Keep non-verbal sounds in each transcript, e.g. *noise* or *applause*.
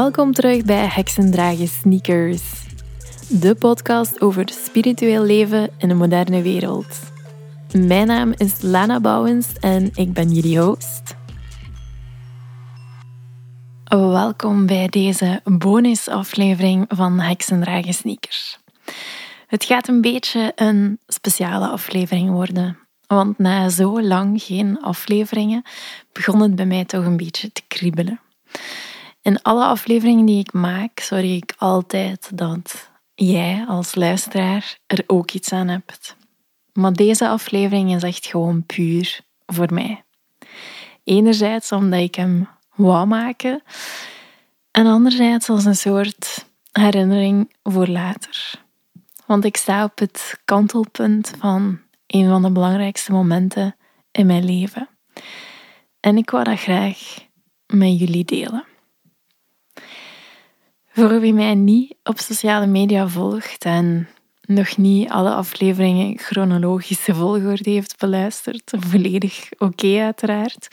Welkom terug bij Heksendragen Sneakers, de podcast over spiritueel leven in een moderne wereld. Mijn naam is Lana Bouwens en ik ben jullie host. Welkom bij deze bonusaflevering van Heksendragen Sneakers. Het gaat een beetje een speciale aflevering worden, want na zo lang geen afleveringen begon het bij mij toch een beetje te kriebelen. In alle afleveringen die ik maak, zorg ik altijd dat jij als luisteraar er ook iets aan hebt. Maar deze aflevering is echt gewoon puur voor mij. Enerzijds omdat ik hem wou maken, en anderzijds als een soort herinnering voor later. Want ik sta op het kantelpunt van een van de belangrijkste momenten in mijn leven. En ik wou dat graag met jullie delen. Voor wie mij niet op sociale media volgt en nog niet alle afleveringen chronologische volgorde heeft beluisterd, volledig oké uiteraard,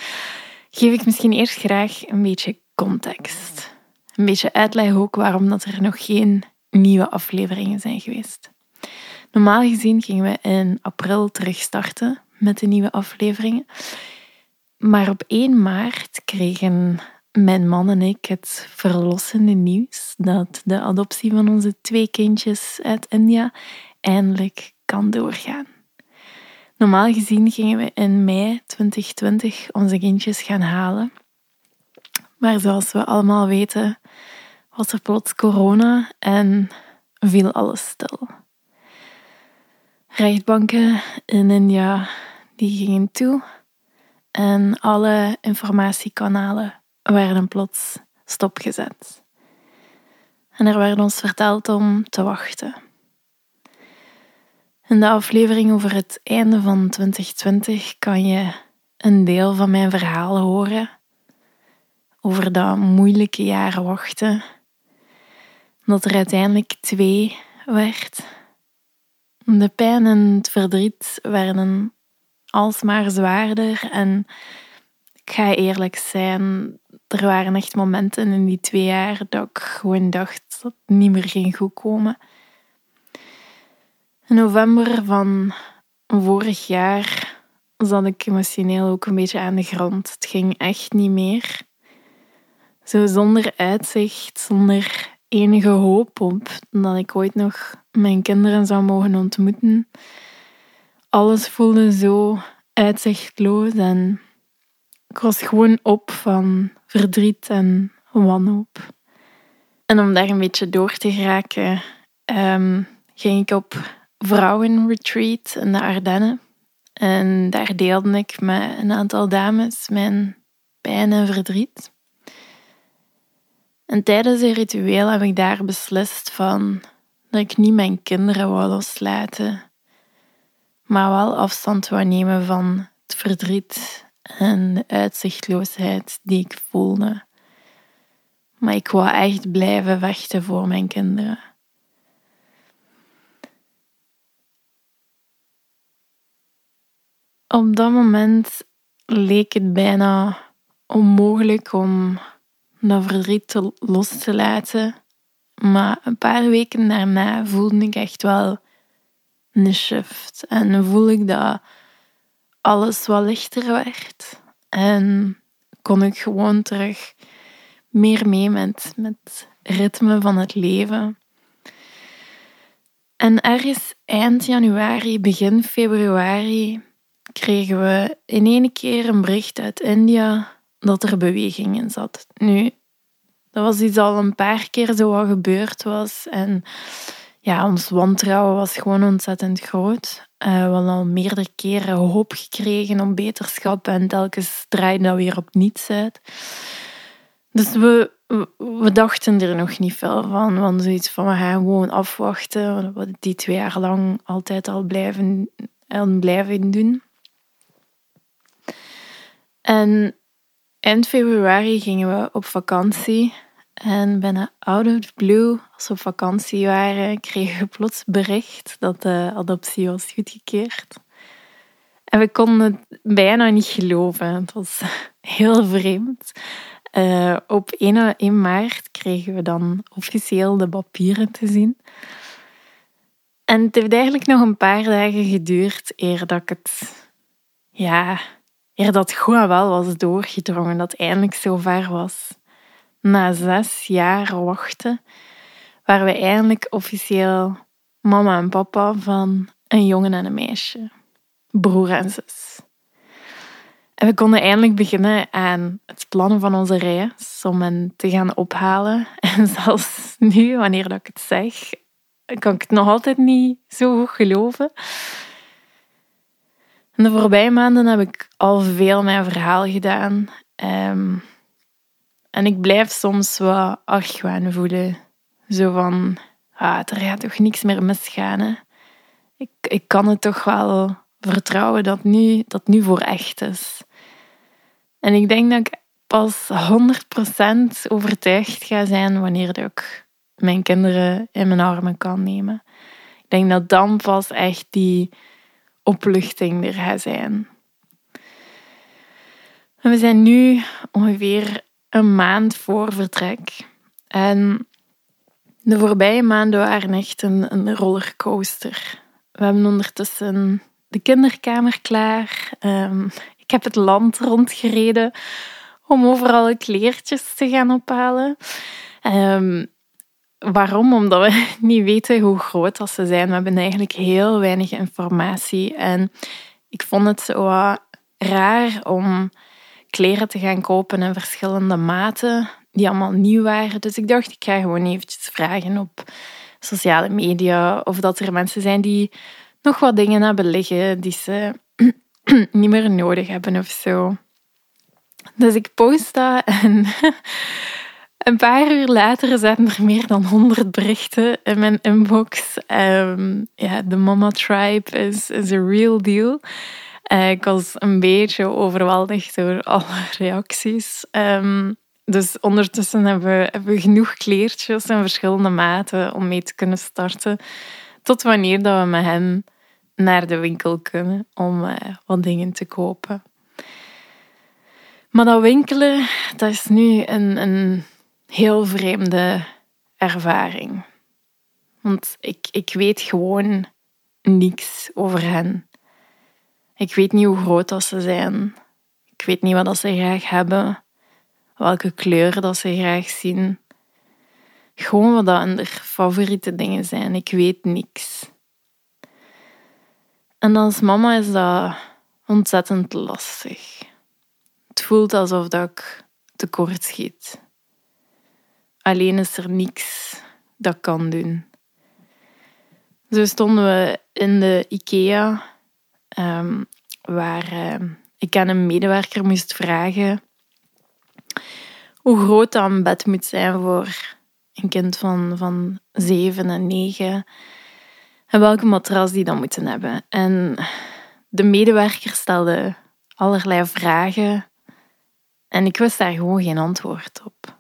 geef ik misschien eerst graag een beetje context. Een beetje uitleg ook waarom dat er nog geen nieuwe afleveringen zijn geweest. Normaal gezien gingen we in april terug starten met de nieuwe afleveringen. Maar op 1 maart kregen mijn man en ik het verlossende nieuws dat de adoptie van onze twee kindjes uit India eindelijk kan doorgaan. Normaal gezien gingen we in mei 2020 onze kindjes gaan halen. Maar zoals we allemaal weten, was er plots corona en viel alles stil. Rechtbanken in India die gingen toe en alle informatiekanalen werden plots stopgezet. En er werd ons verteld om te wachten. In de aflevering over het einde van 2020 kan je een deel van mijn verhaal horen over dat moeilijke jaren wachten. Dat er uiteindelijk twee werd. De pijn en het verdriet werden alsmaar zwaarder en ik ga eerlijk zijn, er waren echt momenten in die twee jaar dat ik gewoon dacht dat het niet meer ging goed komen. In november van vorig jaar zat ik emotioneel ook een beetje aan de grond. Het ging echt niet meer. Zo zonder uitzicht, zonder enige hoop op dat ik ooit nog mijn kinderen zou mogen ontmoeten. Alles voelde zo uitzichtloos en ik was gewoon op van verdriet en wanhoop. En om daar een beetje door te geraken, um, ging ik op vrouwenretreat in de Ardennen. En daar deelde ik met een aantal dames mijn pijn en verdriet. En tijdens het ritueel heb ik daar beslist van dat ik niet mijn kinderen wou loslaten, maar wel afstand wou nemen van het verdriet en de uitzichtloosheid die ik voelde. Maar ik wou echt blijven vechten voor mijn kinderen. Op dat moment leek het bijna onmogelijk om dat verdriet los te laten. Maar een paar weken daarna voelde ik echt wel een shift. En voel ik dat alles wat lichter werd. En kon ik gewoon terug meer mee met, het ritme van het leven. En ergens eind januari, begin februari, kregen we in één keer een bericht uit India dat er beweging in zat. Nu, dat was iets al een paar keer zo wat gebeurd was. En ja, ons wantrouwen was gewoon ontzettend groot. Uh, we hadden al meerdere keren hoop gekregen om beterschap en telkens draaide dat weer op niets uit. Dus we, we, dachten er nog niet veel van. Want zoiets van, we gaan gewoon afwachten. We die twee jaar lang altijd al blijven, en blijven doen. En eind februari gingen we op vakantie. En bijna out of blue, als we op vakantie waren, kregen we plots bericht dat de adoptie was goedgekeurd. En we konden het bijna niet geloven. Het was *laughs* heel vreemd. Uh, op 1, 1 maart kregen we dan officieel de papieren te zien. En het heeft eigenlijk nog een paar dagen geduurd eer dat ik het, ja, eer dat goed wel was doorgedrongen, dat het eindelijk zover was. Na zes jaar wachten waren we eindelijk officieel mama en papa van een jongen en een meisje, broer en zus. En we konden eindelijk beginnen aan het plannen van onze reis om hen te gaan ophalen. *laughs* En zelfs nu, wanneer ik het zeg, kan ik het nog altijd niet zo goed geloven. In de voorbije maanden heb ik al veel mijn verhaal gedaan. Ehm, en ik blijf soms wat argwaan voelen. Zo van, ah, er gaat toch niks meer misgaan. Hè? Ik, ik kan het toch wel vertrouwen dat nu, dat nu voor echt is. En ik denk dat ik pas 100% overtuigd ga zijn wanneer ik mijn kinderen in mijn armen kan nemen. Ik denk dat dan pas echt die opluchting er gaat zijn. we zijn nu ongeveer een maand voor vertrek. En de voorbije maanden waren echt een, een rollercoaster. We hebben ondertussen de kinderkamer klaar. Ehm, ik heb het land rondgereden om overal kleertjes te gaan ophalen. Um, waarom? Omdat we *laughs* niet weten hoe groot dat ze zijn. We hebben eigenlijk heel weinig informatie. En ik vond het zo raar om kleren te gaan kopen in verschillende maten die allemaal nieuw waren. Dus ik dacht, ik ga gewoon eventjes vragen op sociale media of dat er mensen zijn die nog wat dingen hebben liggen die ze *clears throat* niet meer nodig hebben of zo. Dus ik post dat en *laughs* een paar uur later zaten er meer dan honderd berichten in mijn inbox. Um, ja, de Mama Tribe is, is a real deal. Uh, ik was een beetje overweldigd door alle *laughs* reacties. Um, dus ondertussen hebben we, hebben genoeg kleertjes in verschillende maten om mee te kunnen starten. Tot wanneer dat we met hem naar de winkel kunnen om uh, wat dingen te kopen. Maar dat winkelen, dat is nu een, een heel vreemde ervaring. Want ik, ik weet gewoon niks over hen. Ik weet niet hoe groot dat ze zijn. Ik weet niet wat dat ze graag hebben. Welke kleuren dat ze graag zien. Gewoon wat dat hun favoriete dingen zijn. Ik weet niks. En als mama is dat ontzettend lastig. Het voelt alsof dat ik tekort schiet. Alleen is er niks dat kan doen. Zo stonden we in de IKEA, um, waar uh, ik aan een medewerker moest vragen hoe groot dat een bed moet zijn voor een kind van, van zeven en negen en welke matras die dan moeten hebben. En de medewerker stelde allerlei vragen en ik wist daar gewoon geen antwoord op.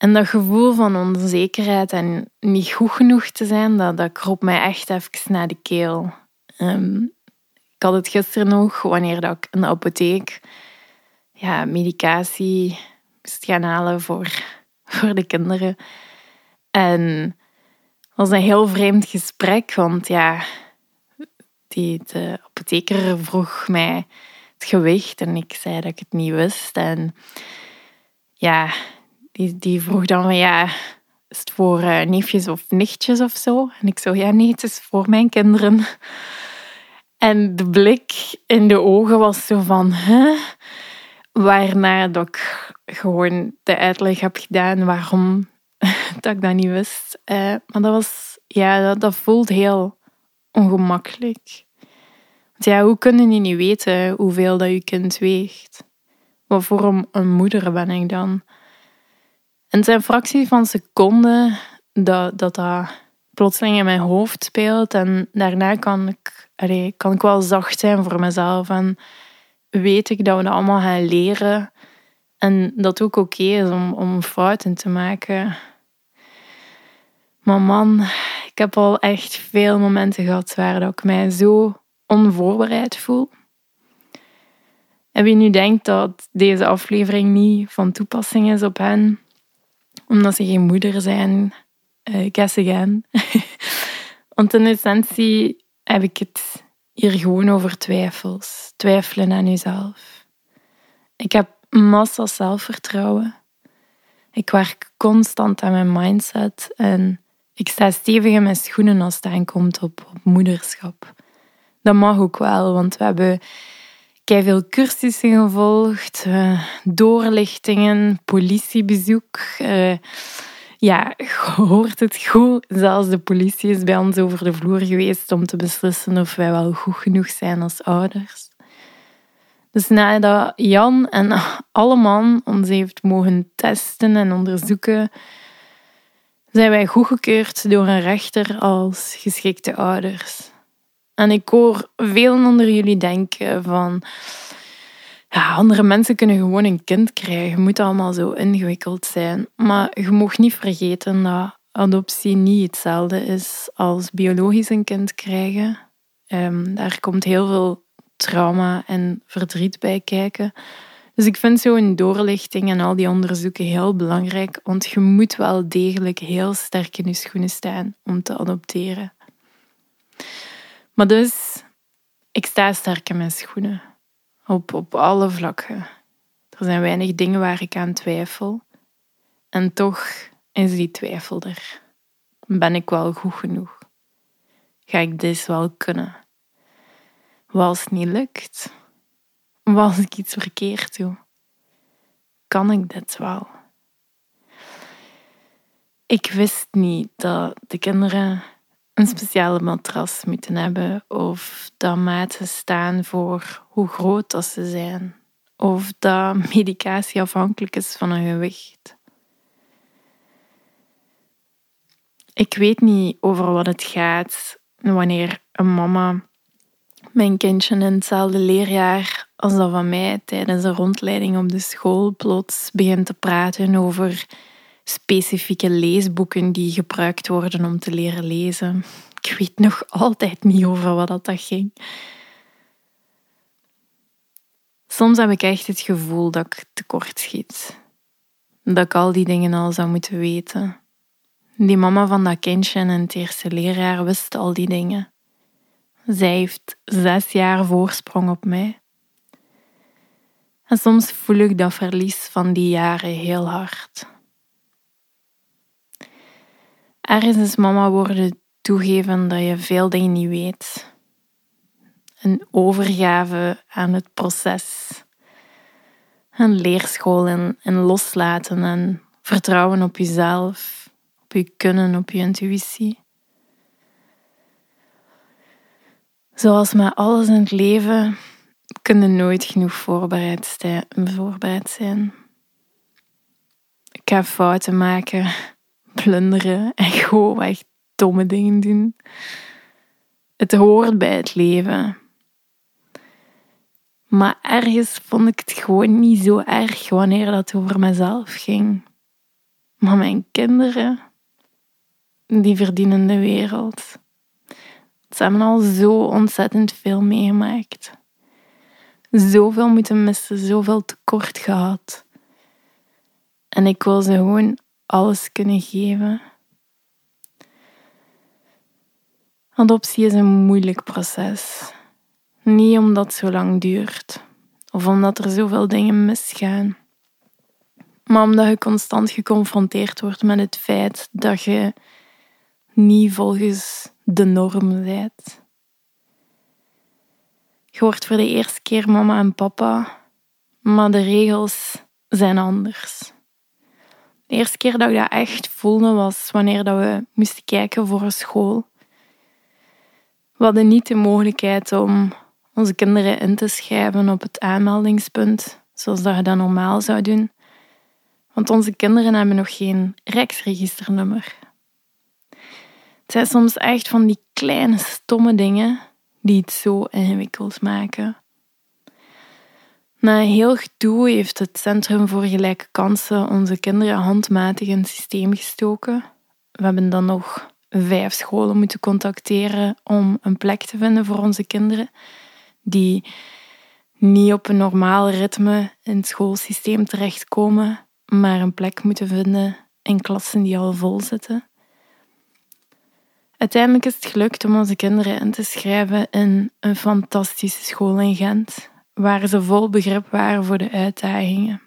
En dat gevoel van onzekerheid en niet goed genoeg te zijn, dat, dat kroop mij echt even naar de keel. Um, ik had het gisteren nog, wanneer dat ik in de apotheek ja, medicatie moest gaan halen voor, *laughs* voor de kinderen. En het was een heel vreemd gesprek, want ja, die, de apotheker vroeg mij het gewicht en ik zei dat ik het niet wist. En ja, die, vroeg dan van ja, is het voor uh, neefjes of nichtjes of zo? En ik zo, ja nee, het is voor mijn kinderen. En de blik in de ogen was zo van, hè? Waarna dat ik gewoon de uitleg heb gedaan waarom *laughs* dat ik dat niet wist. Uh, maar dat was, ja, dat, voelt heel ongemakkelijk. Want ja, hoe kunnen je niet weten hoeveel dat je kind weegt? Wat voor een moeder ben ik dan? En het zijn fractie van seconden dat, dat dat plotseling in mijn hoofd speelt. En daarna kan ik, kan ik wel zacht zijn voor mezelf. En weet ik dat we dat allemaal gaan leren. En dat het ook oké is om, om fouten te maken. Maar man, ik heb al echt veel momenten gehad waar dat ik mij zo onvoorbereid voel. En wie nu denkt dat deze aflevering niet van toepassing is op hen, omdat ze geen moeder zijn, uh, guess again. Want in essentie heb ik het hier gewoon over twijfels. Twijfelen aan jezelf. Ik heb massa zelfvertrouwen. Ik werk constant aan mijn mindset en ik sta stevig in mijn schoenen als het aankomt op, op moederschap. Dat mag ook wel, want we hebben veel cursussen gevolgd, uh, doorlichtingen, politiebezoek. Uh, ja, hoort het goed. Zelfs de politie is bij ons over de vloer geweest om te beslissen of wij wel goed genoeg zijn als ouders. Dus nadat Jan en alle man ons heeft mogen testen en onderzoeken, zijn wij goedgekeurd door een rechter als geschikte ouders. En ik hoor velen onder jullie denken van... Ja, andere mensen kunnen gewoon een kind krijgen. Moet allemaal zo ingewikkeld zijn. Maar je mag niet vergeten dat adoptie niet hetzelfde is als biologisch een kind krijgen. Um, daar komt heel veel trauma en verdriet bij kijken. Dus ik vind zo'n doorlichting en al die onderzoeken heel belangrijk, want je moet wel degelijk heel sterk in je schoenen staan om te adopteren. Maar dus, ik sta sterk in mijn schoenen. Op, op alle vlakken. Er zijn weinig dingen waar ik aan twijfel. En toch is die twijfel er. Ben ik wel goed genoeg? Ga ik dit wel kunnen? Wat als het niet lukt? Wat als ik iets verkeerd doe? Kan ik dit wel? Ik wist niet dat de kinderen een speciale matras moeten hebben of dat maten staan voor hoe groot dat ze zijn of dat medicatie afhankelijk is van hun gewicht. Ik weet niet over wat het gaat wanneer een mama mijn kindje in hetzelfde leerjaar als dat van mij tijdens een rondleiding op de school plots begint te praten over specifieke leesboeken die gebruikt worden om te leren lezen. Ik weet nog altijd niet over wat dat ging. Soms heb ik echt het gevoel dat ik tekort schiet. Dat ik al die dingen al zou moeten weten. Die mama van dat kindje in het eerste leerjaar wist al die dingen. Zij heeft zes jaar voorsprong op mij. En soms voel ik dat verlies van die jaren heel hard. Ergens is mama worden toegeven dat je veel dingen niet weet. Een overgave aan het proces. Een leerschool en, en loslaten en vertrouwen op jezelf, op je kunnen, op je intuïtie. Zoals met alles in het leven kunnen nooit genoeg voorbereid, voorbereid zijn. Ik ga fouten maken, plunderen en *laughs* gewoon echt domme dingen doen. Het hoort bij het leven. Maar ergens vond ik het gewoon niet zo erg wanneer dat over mezelf ging. Maar mijn kinderen, die verdienen de wereld. Ze hebben al zo ontzettend veel meegemaakt. Zoveel moeten missen, zoveel tekort gehad. En ik wil ze gewoon alles kunnen geven. Adoptie is een moeilijk proces. Niet omdat het zo lang duurt of omdat er zoveel dingen misgaan, maar omdat je constant geconfronteerd wordt met het feit dat je niet volgens de norm bent. Je wordt voor de eerste keer mama en papa, maar de regels zijn anders. De eerste keer dat ik dat echt voelde was wanneer dat we moesten kijken voor een school. We hadden niet de mogelijkheid om onze kinderen in te schrijven op het aanmeldingspunt, zoals dat je dat normaal zou doen. Want onze kinderen hebben nog geen rijksregisternummer. Het zijn soms echt van die kleine stomme dingen die het zo ingewikkeld maken. Na heel gedoe heeft het Centrum voor Gelijke Kansen onze kinderen handmatig in het systeem gestoken. We hebben dan nog vijf scholen moeten contacteren om een plek te vinden voor onze kinderen, die niet op een normaal ritme in het schoolsysteem terechtkomen, maar een plek moeten vinden in klassen die al vol zitten. Uiteindelijk is het gelukt om onze kinderen in te schrijven in een fantastische school in Gent, waar ze vol begrip waren voor de uitdagingen.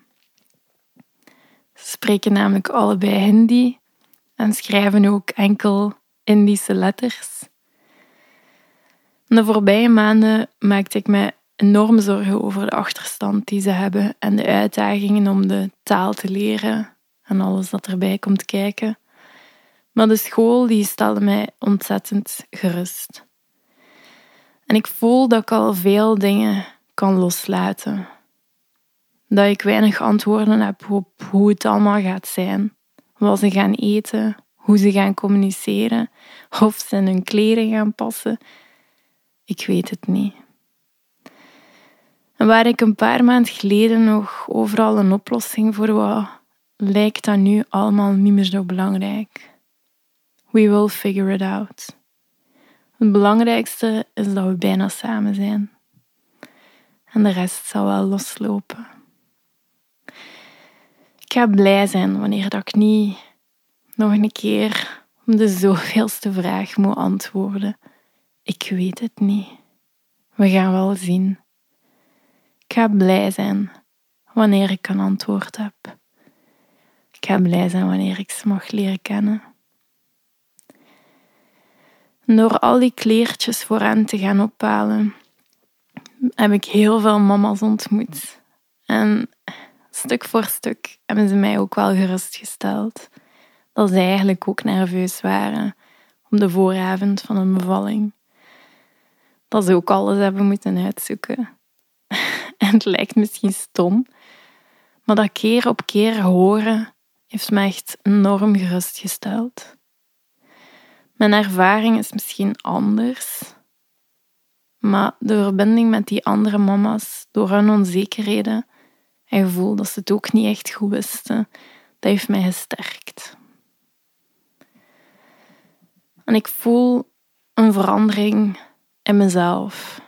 Ze spreken namelijk allebei Hindi en schrijven ook enkel Indische letters. De voorbije maanden maakte ik me enorm zorgen over de achterstand die ze hebben en de uitdagingen om de taal te leren en alles dat erbij komt kijken. Maar de school die stelde mij ontzettend gerust. En ik voel dat ik al veel dingen kan loslaten. Dat ik weinig antwoorden heb op hoe het allemaal gaat zijn, wat ze gaan eten, hoe ze gaan communiceren, of ze hun kleren gaan passen. Ik weet het niet. En waar ik een paar maanden geleden nog overal een oplossing voor wou, lijkt dat nu allemaal niet meer zo belangrijk. We will figure it out. Het belangrijkste is dat we bijna samen zijn. En de rest zal wel loslopen. Ik ga blij zijn wanneer dat ik niet nog een keer om de zoveelste vraag moet antwoorden. Ik weet het niet. We gaan wel zien. Ik ga blij zijn wanneer ik een antwoord heb. Ik ga blij zijn wanneer ik ze mag leren kennen. door al die kleertjes voor hen te gaan ophalen, heb ik heel veel mama's ontmoet. En stuk voor stuk hebben ze mij ook wel gerustgesteld dat ze eigenlijk ook nerveus waren op de vooravond van een bevalling. Dat ze ook alles hebben moeten uitzoeken. *laughs* En het lijkt misschien stom, maar dat keer op keer horen heeft me echt enorm gerustgesteld. Mijn ervaring is misschien anders, maar de verbinding met die andere mama's door hun onzekerheden en gevoel dat ze het ook niet echt goed wisten, dat heeft mij gesterkt. En ik voel een verandering in mezelf.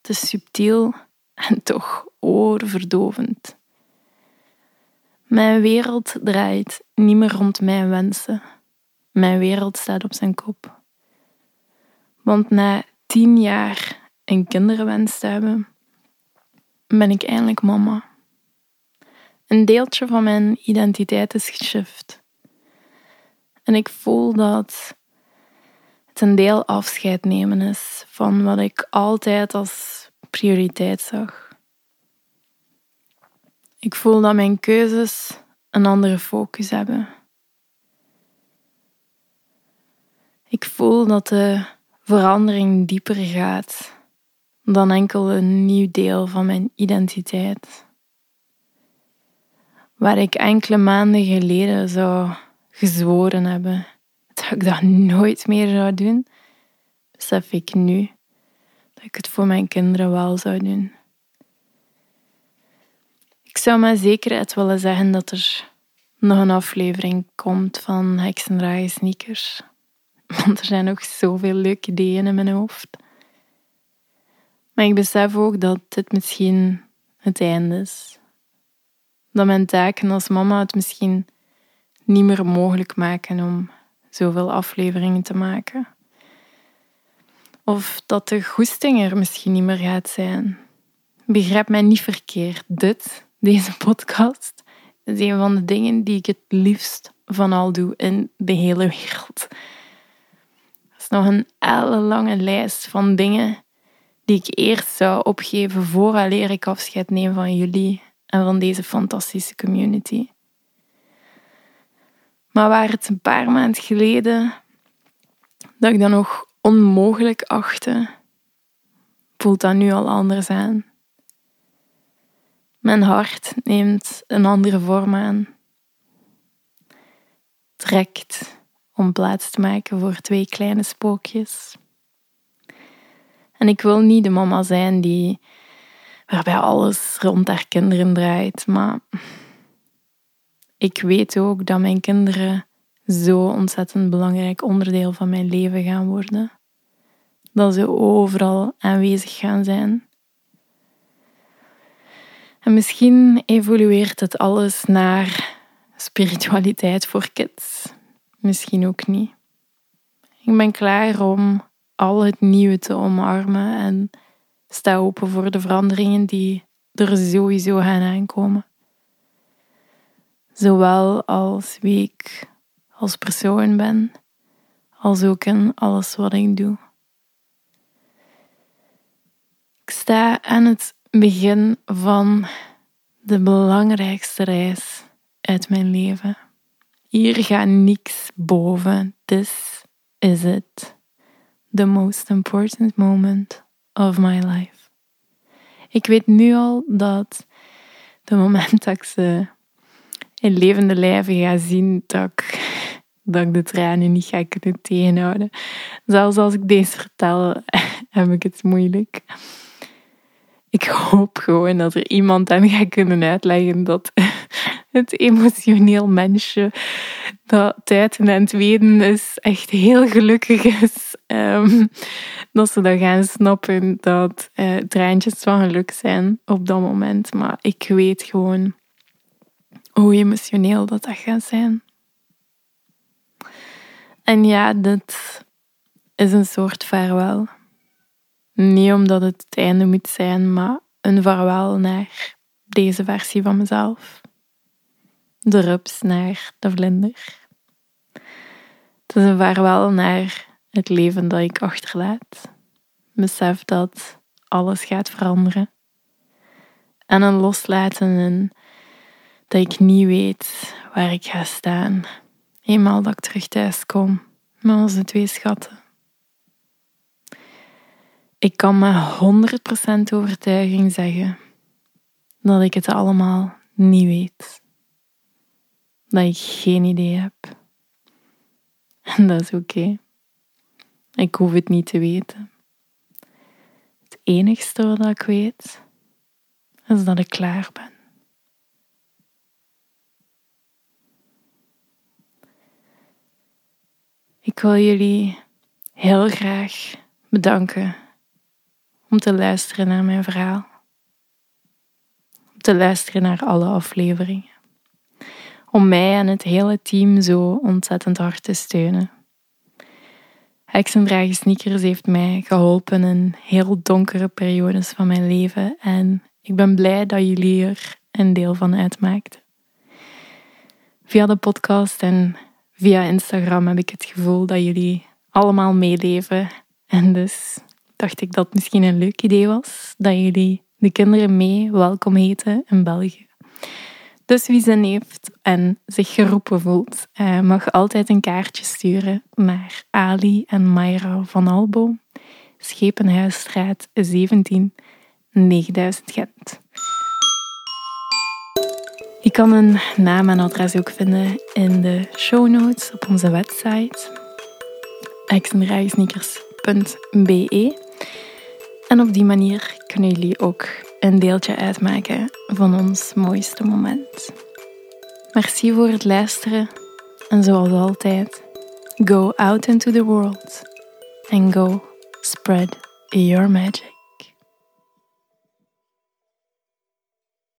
Het is subtiel en toch oorverdovend. Mijn wereld draait niet meer rond mijn wensen. Mijn wereld staat op zijn kop. Want na tien jaar een kinderwens te hebben, ben ik eindelijk mama. Een deeltje van mijn identiteit is geshift. En ik voel dat het een deel afscheid nemen is van wat ik altijd als prioriteit zag. Ik voel dat mijn keuzes een andere focus hebben. Ik voel dat de verandering dieper gaat dan enkel een nieuw deel van mijn identiteit. Waar ik enkele maanden geleden zou gezworen hebben dat ik dat nooit meer zou doen, besef ik nu dat ik het voor mijn kinderen wel zou doen. Ik zou met zekerheid willen zeggen dat er nog een aflevering komt van Heksendragen Sneakers. *laughs* Want er zijn nog zoveel leuke ideeën in mijn hoofd. Maar ik besef ook dat dit misschien het einde is. Dat mijn taken als mama het misschien niet meer mogelijk maken om zoveel afleveringen te maken. Of dat de goesting er misschien niet meer gaat zijn. Begrijp mij niet verkeerd. Dit, deze podcast, is een van de dingen die ik het liefst van al doe in de hele wereld. Nog een ellenlange lijst van dingen die ik eerst zou opgeven vooraleer ik afscheid neem van jullie en van deze fantastische community. Maar waar het een paar maanden geleden dat ik dat nog onmogelijk achtte, voelt dat nu al anders aan. Mijn hart neemt een andere vorm aan. Trekt om plaats te maken voor twee kleine spookjes. En ik wil niet de mama zijn die waarbij alles rond haar kinderen draait, maar ik weet ook dat mijn kinderen zo ontzettend belangrijk onderdeel van mijn leven gaan worden. Dat ze overal aanwezig gaan zijn. En misschien evolueert het alles naar spiritualiteit voor kids. Misschien ook niet. Ik ben klaar om al het nieuwe te omarmen en sta open voor de veranderingen die er sowieso gaan aankomen. Zowel als wie ik als persoon ben, als ook in alles wat ik doe. Ik sta aan het begin van de belangrijkste reis uit mijn leven. Hier gaat niks boven. This is it. The most important moment of my life. Ik weet nu al dat de moment dat ik ze in levende lijven ga zien, dat ik, dat de tranen niet ga kunnen tegenhouden. Zelfs als ik deze vertel, *laughs* heb ik het moeilijk. Ik hoop gewoon dat er iemand aan gaat kunnen uitleggen dat *laughs* het emotioneel mensje dat tijd en het weten is echt heel gelukkig is. Um, dat ze dan gaan snappen dat uh, traantjes van geluk zijn op dat moment. Maar ik weet gewoon hoe emotioneel dat, dat gaat zijn. En ja, dit is een soort vaarwel. Niet omdat het het einde moet zijn, maar een vaarwel naar deze versie van mezelf. De rups naar de vlinder. Het is een vaarwel naar het leven dat ik achterlaat. Besef dat alles gaat veranderen. En een loslaten en dat ik niet weet waar ik ga staan. Eenmaal dat ik terug thuis kom met onze twee schatten. Ik kan met 100% overtuiging zeggen dat ik het allemaal niet weet. Dat ik geen idee heb. En dat is oké. Ik hoef het niet te weten. Het enigste wat ik weet is dat ik klaar ben. Ik wil jullie heel graag bedanken om te luisteren naar mijn verhaal. Om te luisteren naar alle afleveringen. Om mij en het hele team zo ontzettend hard te steunen. Heksendragen Sneakers heeft mij geholpen in heel donkere periodes van mijn leven en ik ben blij dat jullie er een deel van uitmaakten. Via de podcast en via Instagram heb ik het gevoel dat jullie allemaal meeleven en dus dacht ik dat misschien een leuk idee was dat jullie de kinderen mee welkom heten in België. Dus wie zin heeft en zich geroepen voelt, eh, mag altijd een kaartje sturen naar Ali en Mayra van Albo, Schepenhuisstraat 17, 9000 Gent. Je kan een naam en adres ook vinden in de show notes op onze website exendraagsneakers.be. En op die manier kunnen jullie ook een deeltje uitmaken van ons mooiste moment. Merci voor het luisteren en zoals altijd, go out into the world and go spread your magic.